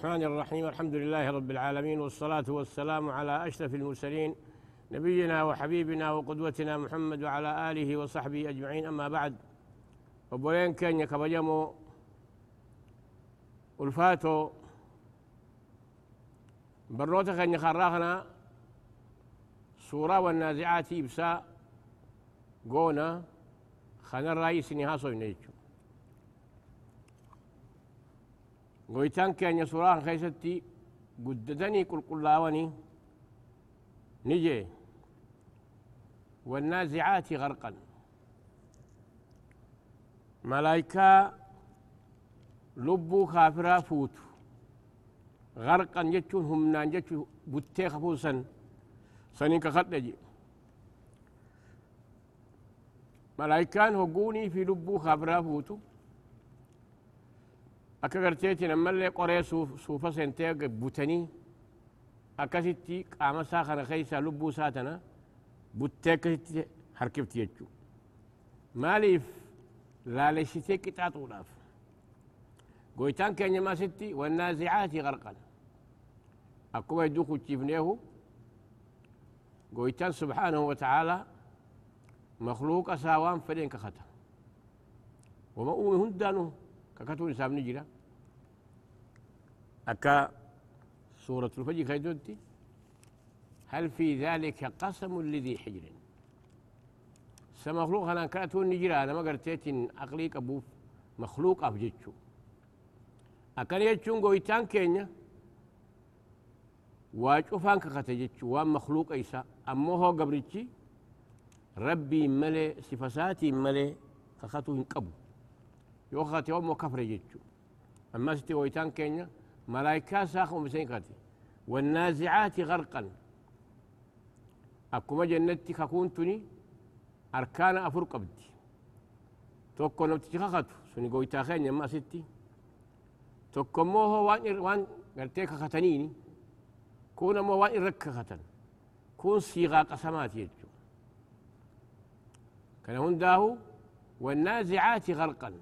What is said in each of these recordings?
الرحمن الرحيم الحمد لله رب العالمين والصلاة والسلام على أشرف المرسلين نبينا وحبيبنا وقدوتنا محمد وعلى آله وصحبه أجمعين أما بعد. وبولين كان يكبجمو ألفاتو بروتا كان يخراخنا سورة والنازعات إبساء قونا خنا الرئيس نهاسو ينيجو. Goytaan keenya suuraa keessatti guddatanii qulqullaawanii ni jee والنازعات غرقا. ملائكة لبو كافرا فوت غرقا جتشون هم نان جتشون بتي خفوسا. سنين كخدجي ملائكان هقوني في لبو كافرا فوتو. Akka garteetiin ammallee qoree suufa seentee butanii akkasitti qaama isaa kana keessaa lubbuu isaa tana buttee akkasitti harkifti jechuu maaliif laalessitee qixaaxuudhaaf goytaan keenya maasitti wannaazicaati qarqan akkuma hedduu kuchiifneehu goytaan subxaanahu wa tacaalaa makluuqa isaa waan fedheen kakata wama uume hundaanuu ككتون سام نجرا أكا سورة الفجر خيدوتي هل في ذلك قسم لذي حجر سمخلوق أنا كاتون نجرا أنا ما قرتيت أقليك أبو مخلوق أبجتشو أكن يجون قويتان كينيا واجوفان كختجتشو وان مخلوق إيسا أمو هو قبرتشي ربي ملي صفساتي ملي كختو هنقبو يوخاتي أمو كفر جيتشو. أما ستي ويتان كينيا ملايكا ساخو مسين كاتي. والنازعات غرقا. أكما جنتي ككونتني أركان أفر قبدي توكو نبتي خاتو. سني قويتا خينيا ما ستي. توكو مو هو وان وان قرتي كختنيني كون مو وان رك ختن كون صيغة قسمات يجو. كان هنداه والنازعات غرقا.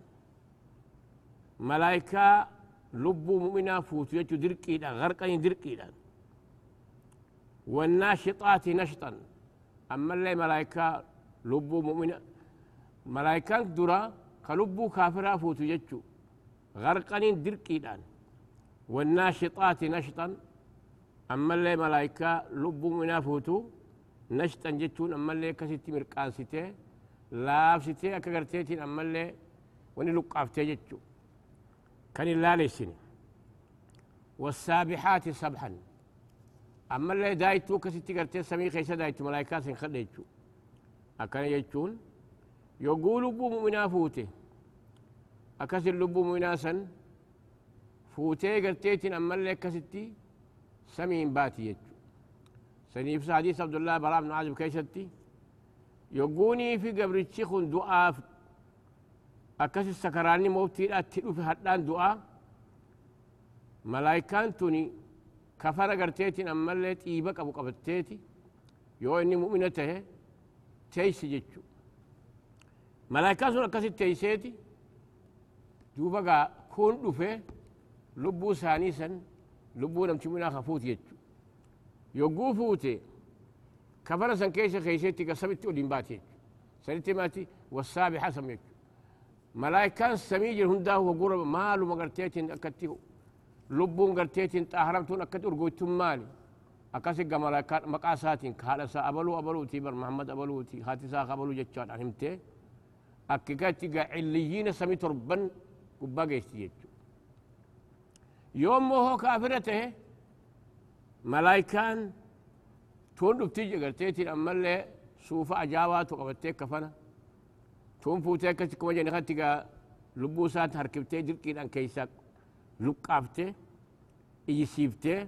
ملائكة لبو مؤمنا فوت يجو دركي غرقا دركي والناشطات نشطا. أما اللي ملائكة لبو مؤمنا ملائكة درا كلبو كافرا فوت يجو غرقا دركي والناشطات نشطا. أما اللي ملائكة لبو مؤمنا فوتو نشطا جتون أما اللي كسيتي مرقان سيتي laaf sitee akka garteetiin ammallee wani luqqaaftee jechuu kan hin laalessine والسابحات سبحا. أما اللي دايتو كستي قرتي سمي خيسا دايتو ملايكا سن خد يجو أكان يجون يقول لبو مؤمنا فوتي أكسر لبو مؤمنا سن. فوتي قرتيتين أما اللي كستي سمين باتي يجو سنيف حديث عبد الله براء بن عازب كيستي يقوني في قبرتشي خن دعاء أكس السكراني موتي أتلو في هدان دعاء ملايكان توني كفر قرتيتي أما اللي تيبك أبو قبتيتي يو إني مؤمنته تيس جتشو ملايكان سون أكس تيسيتي دوبا كون دفه لبو ثاني سن لبو نمتمنا خفوت جتشو يقو فوتي كفر سن كيس خيشتي كسبت ولين باتي سنتي ماتي والسابحة سميك ملايكان سميجر هندا هو قرب مالو مقرتيتين أكتيه لبون قرتيتين طاهرمتون أكت أرقوتم مالي أكاسي ملايكان مقاساتين. كالسا أبلو أبلو تيبر محمد أبلو تي. خاتسا أبلو جتشان أهمتي. أكيكاتي عليين سمي تربن قبا قيستي يوم هو كافرته ملايكان تون دفتي قرتيتي أما اللي سوف أجاوات وقبتك كفنا تون فوتك كما جاني خاتك لبوسات هركبتي دركي أن كيساك لقافتي إيسيفتي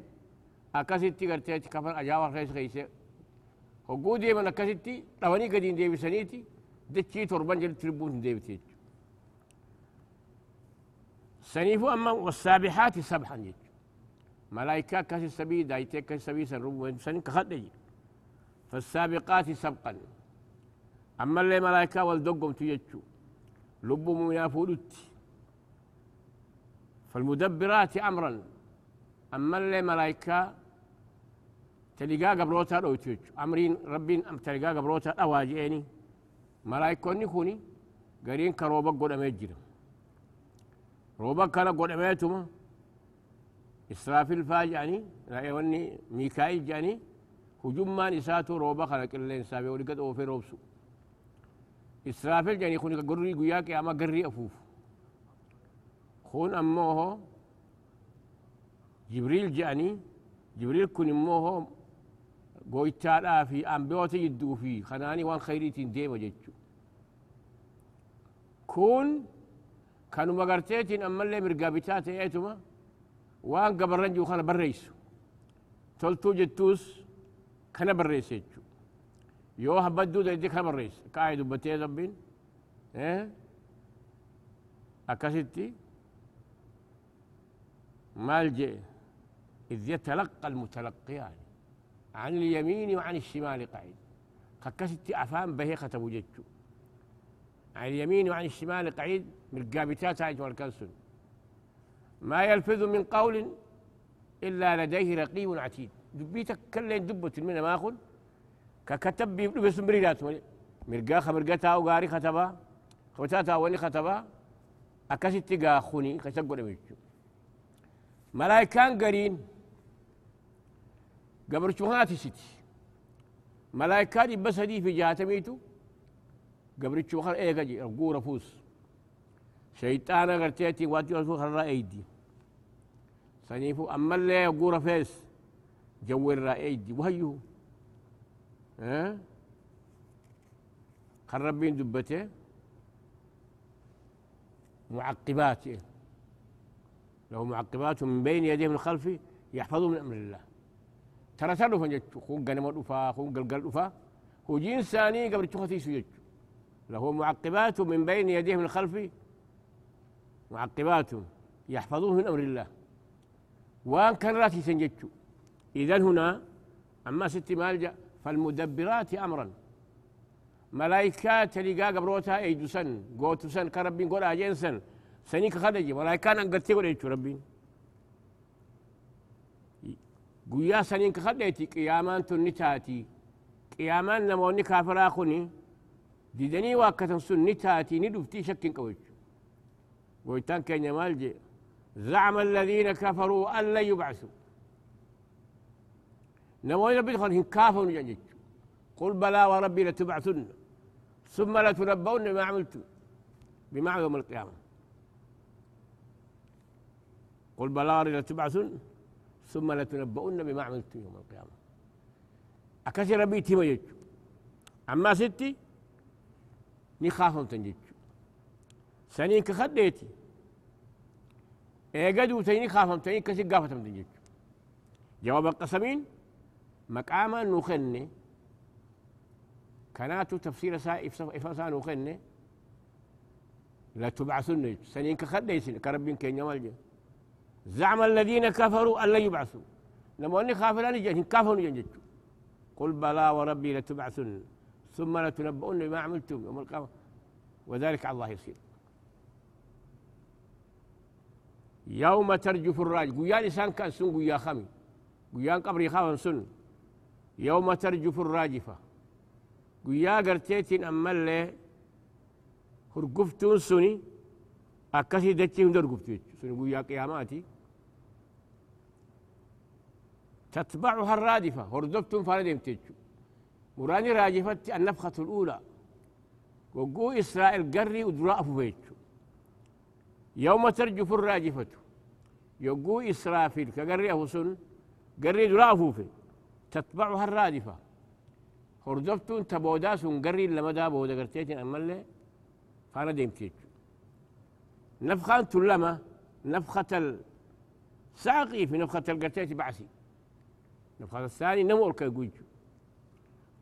أكاسيتي قرتيتي كفن أجاوا خيس خيسي هقو ديما أكاسيتي لواني قدين ديبي سنيتي دتشي تربان جل تربون ديبتي سنيفو أما والسابحات سبحا جيت ملائكة كاسي سبي دايتك كاسي سبي سنربو سنين كخد فالسابقات سبقا أما اللي ملائكة والدقم تيجو لبو من فولت فالمدبرات أمرا. أما اللي ملايكة تلقى قبروتا أو تيج أمرين ربين أم تلقى قبروتا أواجئني ملايكوني كوني قرين كروبا قد أميجر روبا كان قد أميتما إسرافيل فاجعني رأيوني ميكائيل جاني هجوم ما نساتو روبا خلق اللين سابي ولقد أوفي روبسو. إسرافيل جاني خوني قرري قياك أما قرري أفوف خون أموه جبريل جاني جبريل كن أموه قويتا في أنبيوت يدو في خناني وان خيريتين ديما جيتشو. كون كانوا مغرتيتين أما اللي مرقابتات ايتما وان قبرن جو خانا بريسو. تلتو جتوس كان بريس يجو يو هبدو دي كان بريس قاعد بتي ربين آه أكاسيتي. مالجئ إذ يتلقى المتلقيان عن اليمين وعن الشمال قعيد ككست أفهم به ختم جتشو عن اليمين وعن الشمال قعيد من عايش والكنسل ما يلفظ من قول إلا لديه رقيب عتيد. دبيتك كلين دبة من ما ككتب بس مريدات مرقا مرقتا أو غاري ختبا خوتاتا وني ختبا أكست تقا خوني كسقوا ميجو. ملايكان قرين قبر شوهاتي ستي ملايكان بس هدي في جهاتميتو قبر شوهر إيه قجي رقو رفوس. شيطانا قرتيتي واتي رسول خرا إيدي. سنيفو اما اللي يقو رفيس جو إيدي. وهيو. ها؟ خربين دبته. معقبات له معقبات من بين يديه من خلفه يحفظه من أمر الله. ترى تلو جتشو خون قنم دفا خون قلقل دفا. هو جين ثاني قبل تشوفتي سجتشو له معقبات من بين يديه من خلفه معقبات يحفظوه من أمر الله. وان كان راتي سنجتشو اذا هنا أما ست مالجا فالمدبرات امرا. ملائكات تلقى قبروتها ايدو سن قوتو سن كربين قول أجين سن. سنيك خدجي ملائكان انقرتي قول ايدو ربين. قويا سنين خديتي قيامان تنتاتي. قيامان نموني كافرا خوني. ديدني واكتن سن نتاتي ندفتي شك قويت. قويتان كان مالجي زعم الذين كفروا أن لن يبعثوا. نموني ربي دخل هن كافر نجنجت قل بلى وربي لتبعثن. ثم لتنبؤن بما عملتم. بما يوم القيامة. قل بلى لتبعثن. ثم لتنبؤن بما عملتم يوم القيامة. أكثر ربي تيما يجو أما ستي نخافهم تنجيجو سنين كخديتي ايقدوا تيني خافهم تيني كسي قافتهم تنجيجو جواب القسمين مقاما نخني كاناتو تفسير سا إفسا نخني لا تبعثن. سنين كخديتي كربين كين يمالجي زعم الذين كفروا أن لا يبعثوا. لما أني خافر أن يجي كافروا قل بلى وربي لتبعثن ثم لتنبؤن بما عملتم يوم القيامة. وذلك على الله يصير يوم ترجف الراج قيا لسان كان سن قيا خمي قيا قبري خاون سن. يوم ترجف الراجفة. قيا قرتيتين أما اللي هرقفتون سني أكسي دتشي هندر قفتيت سني قيا قياماتي. تتبعها الرادفة هردفتم فاردم تجو مراني راجفت النفخة الأولى. وقو إسرائيل قري ودراء فيتشو يوم ترجف الراجفة. يقو إسرافيل كقري أفسن قري دراء فوفي تتبعها الرادفة. هردفتم تبوداس قري لمدى بودا قرتيتين أما اللي فأنا ديم تيجو نفخة تلما نفخة الساقي في نفخة القرتيت بعسي. نفخة الثاني نمور كيقوج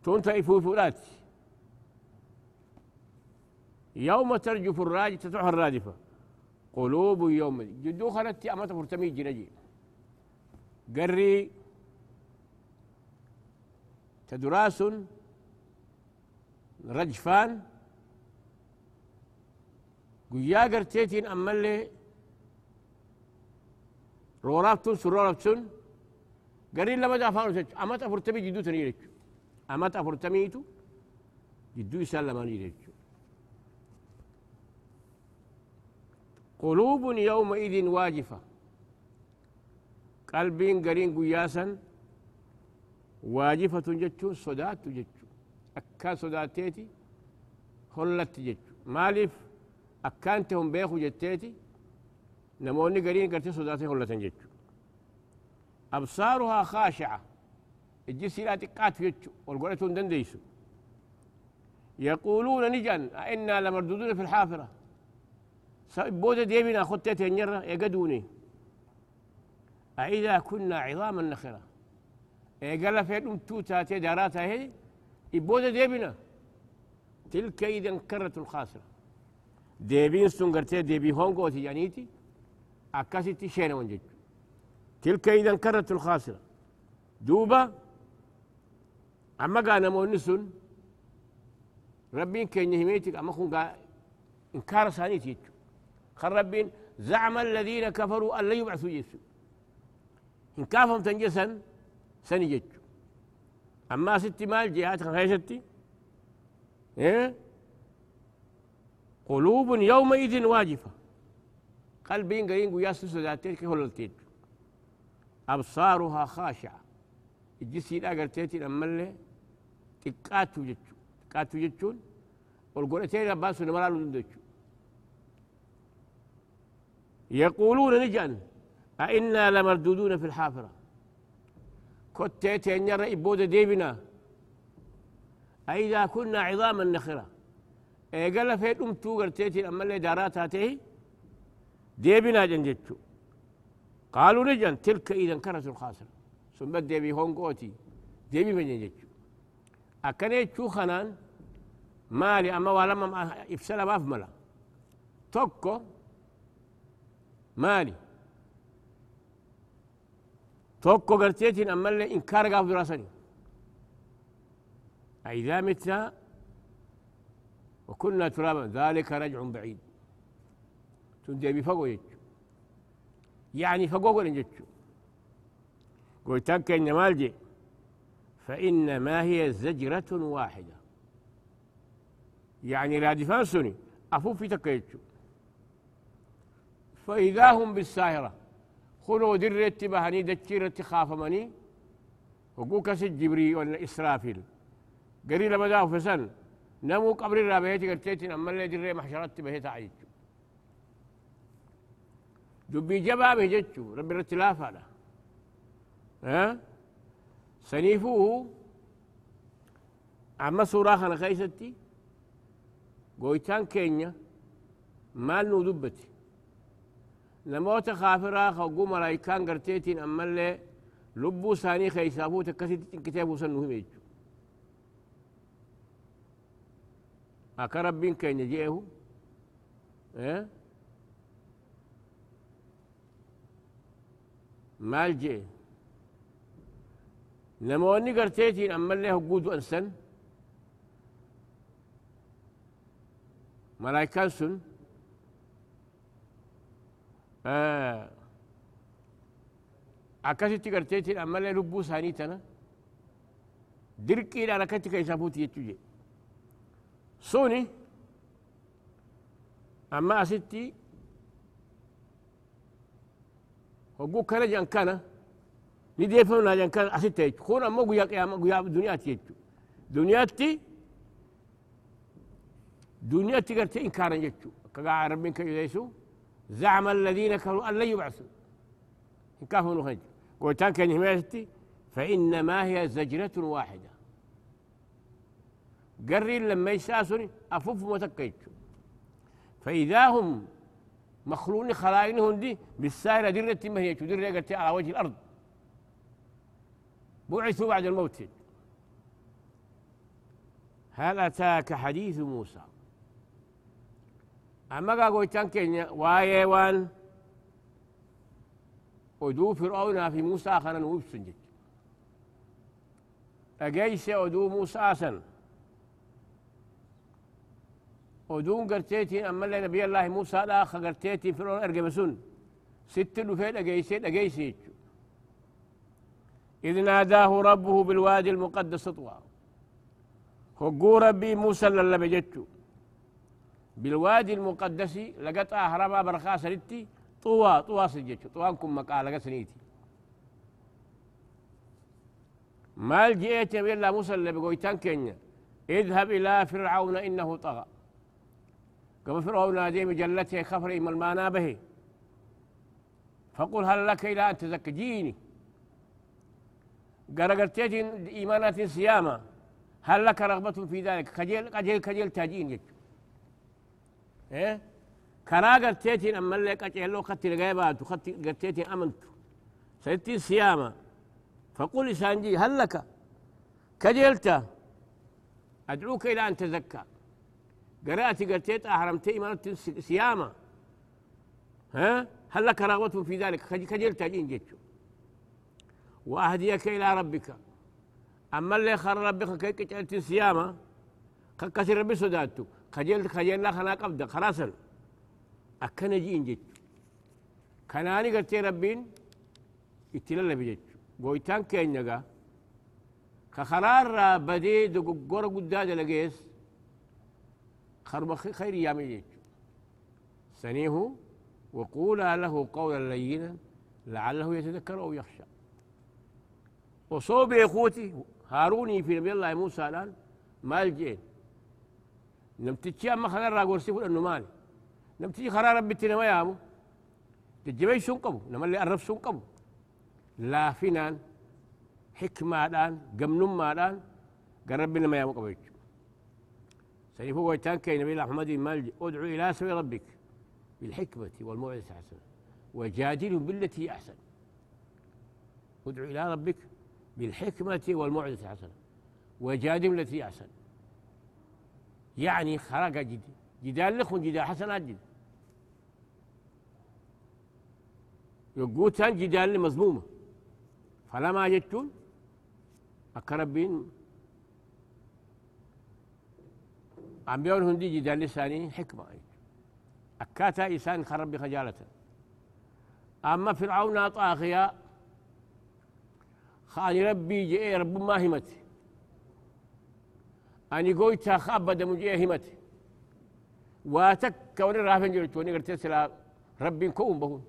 تون تايفو فولات يوم ترجف الراج تتوح الرادفة. قلوب يوم جدو خلت أمات فرتمي جنجي. قري تدراس رجفان قياقر قرتيتين أما اللي رورابتون سرورابتون قرين لما دافانو أمات أما تفرتمي جدو تنيرك أما تفرتميتو جدو يسلماني لك قلوب يومئذ واجفة قلبين قرين قياساً واجفة جتشو صدات جتشو أكا صداتيتي خلت جتشو مالف أكانتهم بيخو جتيتي نموني قرين قرتي صداتي خلت جتشو أبصارها خاشعة الجسي لا تقات جتشو والقرأتون دنديسو يقولون نجان إنا لمردودون في الحافرة بودة ديبنا خطيت النرة يقدوني أإذا كنا عظاما نخرة قال في توتا داراتها هي إبودة ديبنا تلك إذا كرة الخاسرة. ديبين سنغرتي ديبي هونغو تجانيتي أكاسيتي شينا ونجج تلك إذا كرة الخاسرة. دوبا أما قال مونسون ربين كان يهميتك أما خون إنكار سانيتي خربين زعم الذين كفروا أن لا يبعثوا يسوع إن كافهم تنجسا سنجج أما ست مال جهات خيشتي إيه؟ قلوب يومئذ واجفة. قلبين قرين قياس سداتين كهولتين أبصارها خاشعة. الجسي لا قرتيتي لما اللي تقاتو جتشو تقاتو جتشون والقرتين أباسو نمرالو دندجو يقولون نجان. أئنا لمردودون في الحافرة. كتيت أن يرى إبودة ديبنا. أئذا كنا عظاما نخرة. قال في أمتو قرتيتي أما اللي دارات هاته ديبنا جنجتشو. قالوا نجان تلك إذا كرة الخاسرة. ثم ديبي هون قوتي. ديبي من جنجتشو. أكنيت شو خنان مالي أما ولما إفسلا ما توكو مالي. توكو قرتيتين أما اللي إنكار قاف دراسني أئذا متنا وكنا ترابا ذلك رجع بعيد تندي بفقو يجو يعني فقو قول جتشو قلت لك إن مالجي فإنما هي زجرة واحدة يعني لا دفانسني أفوف في تكيتشو فإذا هم بالساهرة خلوا درت بهني دتشيرة خافمني وقوك جبري ولا إسرافيل. قري لما داو فسن نمو قبر الرابيتي قرتيتين أما اللي دري محشرات بهيت عيج دبي جبا بهجتشو ربي الرتلاف هذا ها؟ سنيفوه أما سورة خنا خيستي قويتان كينيا مال نو لموت خافرا خوجو ملايكان قرتيتين أما اللي لبو ساني خيسابو تكسيت كتابو سنو هميجو أكا ربين كي نجيه إيه؟ مال جي. نموني قرتيتين أما اللي هقودو أنسن؟ ملايكان سنو sun akkasitti garteetiin ammallee lubbuu isaanii tana dirqiidhaan akkatti keessaa fuuti jechuu jedhe suni amma asitti hogguu kana jan kana ni deeffamnaa jan kana asitti jechu kun ammoo guyyaa qiyaama guyyaa duniyaatti jechu duniyaatti duniyaatti gartee inkaaran jechu akka gaa rabbiin kan yudeessu زعم الذين كفروا أن لن يبعثوا. إن كافوا نخرج قلتان كان فإنما هي زجرة واحدة. قرين لما يساسني أفف متكيت فإذا هم مخلون خلائنهم دي بالسائرة درة ما هي درة على وجه الأرض. بعثوا بعد الموت. هل أتاك حديث موسى؟ أما قاقو تنكين واي وان ودو فرعون في موسى خانا نوبسن جد أجيس ودو موسى سن. ودون قرتيتي أما اللي نبي الله موسى لا قرتيتي فرعون أرقبسون ست لفين أجيسي أجيسي إذ ناداه ربه بالوادي المقدس طوى خقو ربي موسى اللي بجدتو بالوادي المقدس لقط أهربا برخا سرتي طوى طوى سجتشو طوى كم مقالة سنيتي. مال جئت بلا موسى اللي بقويتان كينيا. اذهب إلى فرعون إنه طغى. كما فرعون نادي مجلته خفر المانا به فقل هل لك إلى أن تزكجيني؟ قرقرتيت إيمانات صيامة هل لك رغبة في ذلك؟ كجيل كجيل كجيل تاجين يج إيه؟ كرا قرتيت أما اللي كجيل لو خدت الغيبات وخدت قرتيت أمنت سيتي صيامة فقل سانجي هل لك؟ كجيلت أدعوك إلى أن تزكى. قرأت قرتيت أحرمت إيمانات صيامة ها؟ هل لك رغبة في ذلك؟ كجيل تاجين جيتشو. وأهديك إلى ربك. أما اللي خر ربك كي كتلت سيامة كسر ربي سداتو خجل خجل خنا قبضة خلاصا أكن جين جيت. كناني قلت ربين اتلال بجيت بويتان كين نجا. كخرار بدي دقور قداد لقيس. خرب خير يامي جيت. سنيه وقولا له قولا لينا لعله يتذكر أو يخشى. وصوب إخوتي هاروني في نبي الله موسى الان مال نمتشي خلال ربي تنما يامو تجمعي شون قبو نما اللي أرف شون قبو لا فينان حكمة الآن قمنم ما الآن قال ربنا ما يامو قبو سيفو ويتان كي نبي الله محمد مال أدعو إلى سبيل ربك بالحكمة والموعظة الحسنة وجادلهم بالتي أحسن. أدعو إلى ربك بالحكمة والموعظة الحسنة وجادم التي أحسن. يعني خرق جد جدال لكم جدال حسن جد يقوتان جدال مظلومة. فلما جدتون أكربين عم بيقول هندي جدال لساني حكمة. أكاتا إنسان خرب بخجالة أما فرعون طاغية خاني ربي جئ رب ما همت أني قويت خابد مجئ همت واتك وني رافن جلت وني قلت سلا ربي كون بهون.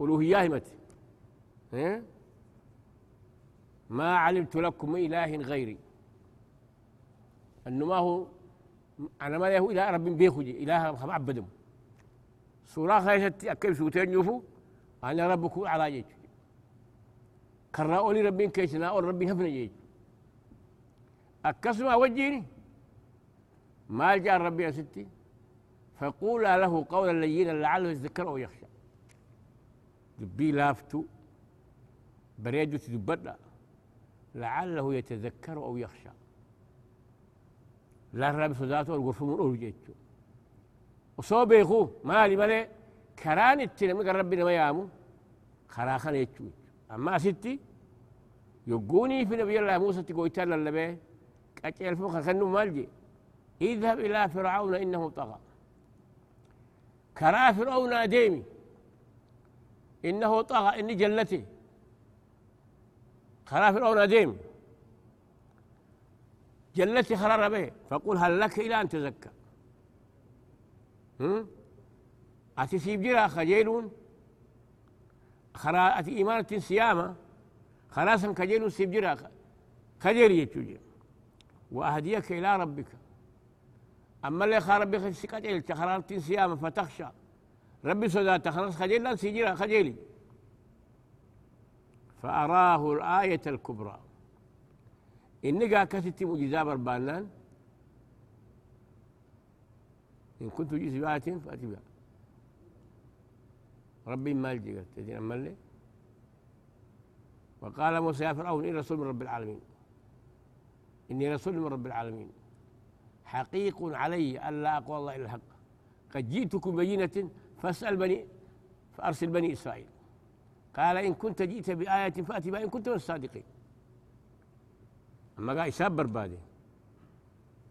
ألوهية همت ما علمت لكم إله غيري. أنه ما هو أنا ما له إله رب بيخوجي إله عبدهم سورة خيشت أكيد سوتين يوفو أنا ربكم على جيش كرا أولي ربين كيسنا أول ربين هفنا جيج أكسما وجيني ما جاء ربي يا ستي فقول له قولا لينا لعله يتذكر أو يخشى دبي لافتو بريدو تدبدا لعله يتذكر أو يخشى. لا رب صداته الغرفة من أول جيتشو. وصوب يخو مالي مالي كران التنمي ربنا ما يامو. خراخان يتشو أما ستي يقوني في نبي الله موسى تقول تلا لبيه كأجل فوق خنو مالجي. اذهب إلى فرعون إنه طغى. كرا فرعون أديمي. إنه طغى إني جلتي كرا فرعون أديمي. جلتي خرر به فقل هل لك إلى أن تزكى؟ أتسيب جرا خجيلون خرا أتي إيمانة سيامة. خلاص كجيل سيبجرا كجيل يتوجي وأهديك إلى ربك. أما اللي خارب بك سكتيل تخرارت صيام فتخشى. ربي سودا تخلص خجيل لا سيجرا خجيلي فأراه الآية الكبرى. إن قا كتت مجزا بربانان. إن كنت جيس بآت فأتي بها. ربي قلت تدين أما اللي؟ وقال موسى يا فرعون إني رسول من رب العالمين. إني رسول من رب العالمين. حقيق علي ألا أقوى الله إلا الحق. قد جئتكم بينة فاسأل بني فأرسل بني إسرائيل. قال إن كنت جئت بآية فأتي بها إن كنت من الصادقين. أما قال إساب بربادي.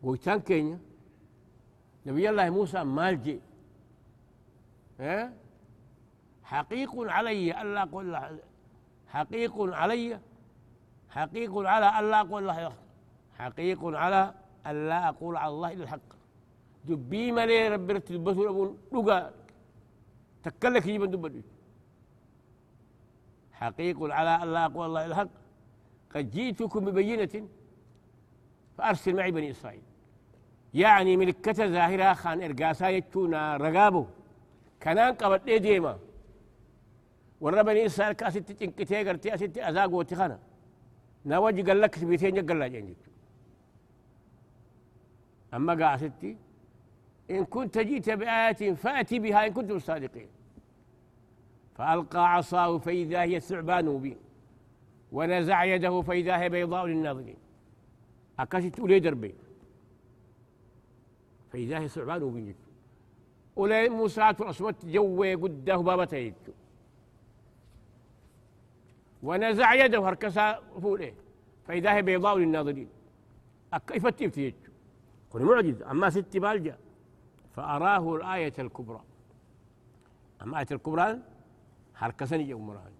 ويتان كينيا نبي الله موسى مالجي ها؟ حقيق علي ألا أقول حقيق علي حقيق على ألا أقول الله حقيق على ألا أقول على الله إلا الحق. دبي مالي ربي رتبته أبون لقى تكلك يجيب دبي حقيق على ألا أقول الله إلا الحق. قد جئتكم ببينة فأرسل معي بني إسرائيل. يعني ملكة ظاهرة خان إرقاسا يتونا رقابه كنان قبط ديما؟ ورا بني إسرائيل كاسيت تنكتي قرتي أسيت أزاق وتخانا نواجي قال لك سبيتين قال لك أما قاستي إن كنت جئت بآية فأتي بها إن كنتم صادقين. فألقى عصاه فإذا هي ثعبان مبين ونزع يده فإذا هي بيضاء للناظرين. أكاسيت أولي دربي فإذا هي ثعبان مبين. أولي موسى أصوات جوي قده بابته ونزع يده هركسا فوله فإذا هي بيضاء للناظرين. كيف تبتي قل معجز. أما ست بالجا فأراه الآية الكبرى. أما آية الكبرى هركسني يا أمران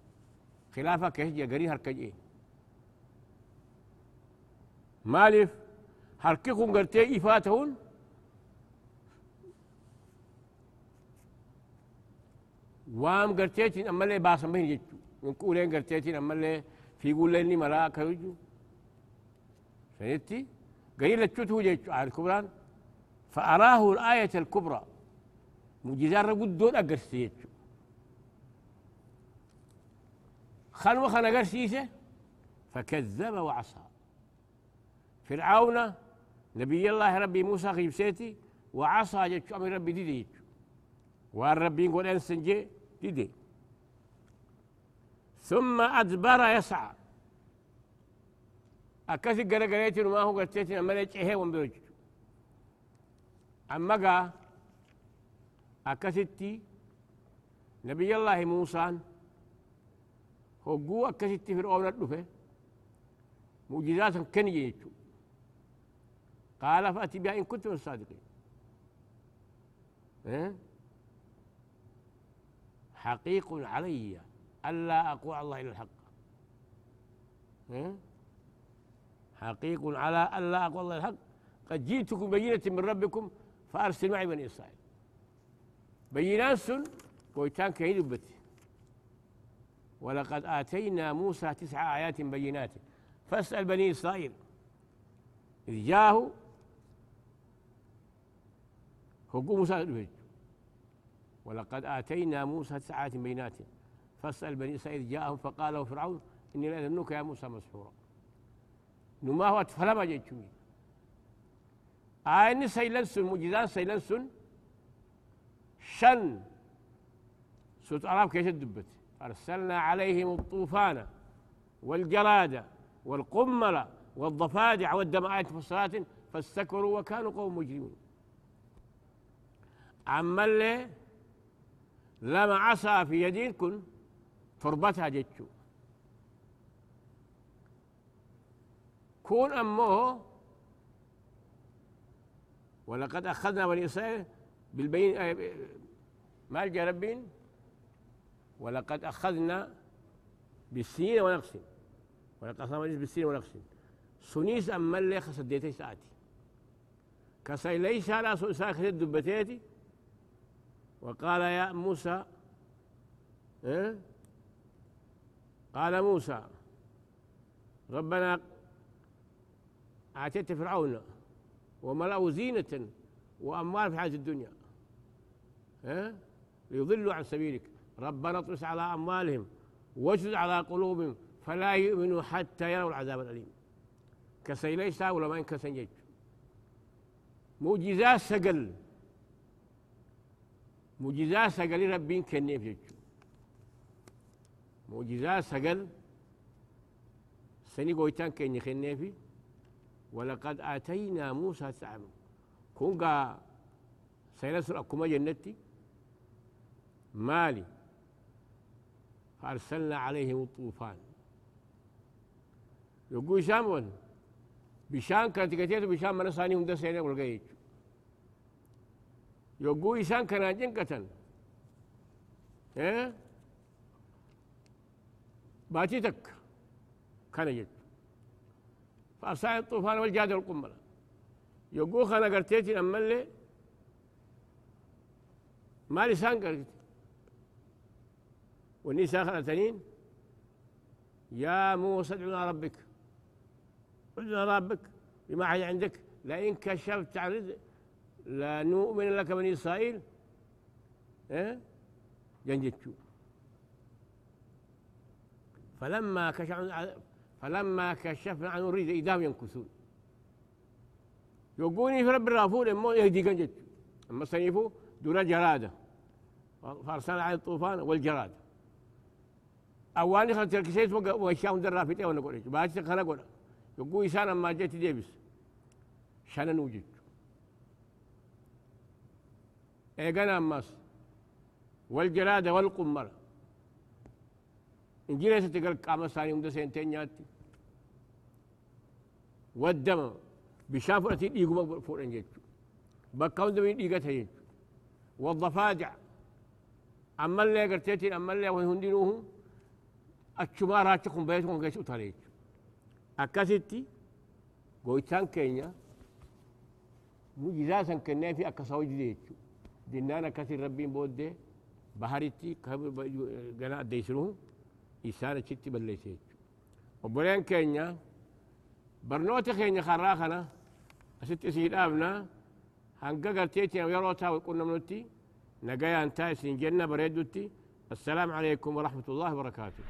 خلافة كيف قري هركجي مالف هرككم قرتي إفاتهون وام قرتيتين أما اللي باسم بين جيتو؟ نقولين قرتيتين أما اللي في قول لني ملاك يجو فهمتي؟ قليل التوت على الكبران فأراه الآية الكبرى. مجزار قدون أقرسيتو خلوا خنا قرسيسه فكذب وعصى. فرعون نبي الله ربي موسى غيب سيتي وعصى جيتو أمر ربي دي جيتو وان ربي يقول انسنجي دي ثم أدبر يسعى. أكاسي قرى قريتي ما هو قرتيتي أما ليش إيه ومبرج أما قا أكاسيتي نبي الله موسى هو أكاسيتي فرعون الدفه معجزات كن يجو قال فأتي بها إن كنتم الصادقين إيه؟ حقيق علي ألا أقول الله إلا الحق حقيق على ألا أقول الله الحق. قد جئتكم بينة من ربكم فأرسل معي بني إسرائيل. بينات ويتان كهيد بتي ولقد آتينا موسى تسع آيات بينات. فاسأل بني إسرائيل. إذ جاءه هو موسى ولقد آتينا موسى تسع آيات بينات. فاسأل بني إسرائيل جاءهم فقال له فرعون إني لأظنك يا موسى مسحورا. نما هو فلما جيتشوي آيني سيلنسون مجزان سيلنسون شن سورة الأعراف كيف دبت أرسلنا عليهم الطوفان والجراد والقمل والضفادع والدم آيات مفصلات فاستكبروا وكانوا قوم مجرمين عما اللي لما عصى في يدينكم تربتها جتشو كون أمه. ولقد أخذنا بني إسرائيل بالبين آه، ما ربين ولقد أخذنا بالسنين ونقص ولقد أخذنا بالسنين ونقص سنيس أما اللي خسديتي ساعتي. كسي ليس على ساكت دبتيتي. وقال يا موسى إيه؟ قال موسى ربنا آتيت فرعون وملأه زينة وأموال في الحياة الدنيا ها؟ ليضلوا عن سبيلك. ربنا اطمس على أموالهم واجد على قلوبهم فلا يؤمنوا حتى يروا العذاب الأليم. كسي ليس ولا ما ينكسن معجزات سقل معجزات سقل ربين كنيف يجو معجزات سقل سني قويتان كيني خنيفي ولقد آتينا موسى تسعة كونغا سينسر أكما جنتي. مالي. فأرسلنا عليهم الطوفان. يقول شامون بشان كانت كتير بشان من ثاني هم دسينا والقيت يقول شان كان جنكة إيه؟ باتي تك. كان يجد فأرسل الطوفان والجاد القملة يقول خنا قرتيتي أما اللي ما لسان قرتي. والنساء خلتنين يا موسى ادعنا ربك. ادعنا ربك. بما حي عندك. لئن كشفت عن لا نؤمن لك بني إسرائيل. إيه؟ جنجتشو. فلما كشف فلما كشفنا عن الرجل إذا ينكثون يقولني في رب الرافور مو يهدي جنجت أما صنيفو دون جرادة. فأرسل على الطوفان والجراد. أواني خلت الكسيت وشاهم درا في تيوانا قولي باعت خلا قولا يقول إسان أما جيت ديبس شانا نوجد. إيقنا أماس. والجرادة والقمر. إنجيل ستقل قام ثاني مدة سنتين ياتي والدم بشافرة ديقو فورن جيتشو بكاون دمين ديقتها جيتشو والضفادع أما اللي قرتيتين أما اللي وهندينوه أتشما راتشكم بيتكم كيسو تاريتشو أكاسيتي قويتان كينيا مجزاسا كنا في أكاساوي جديتشو دينانا كثير ربين بودي بحريتي كبر جنا ديسروه إسانة شتي بليسيت وبرين كينيا برنوتي كينيا خراخنا أست سيد أبنا هنقا قرتيتي ويروتا ويقولنا منوتي نقايا انتاي سنجنة بريدوتي. السلام عليكم ورحمة الله وبركاته.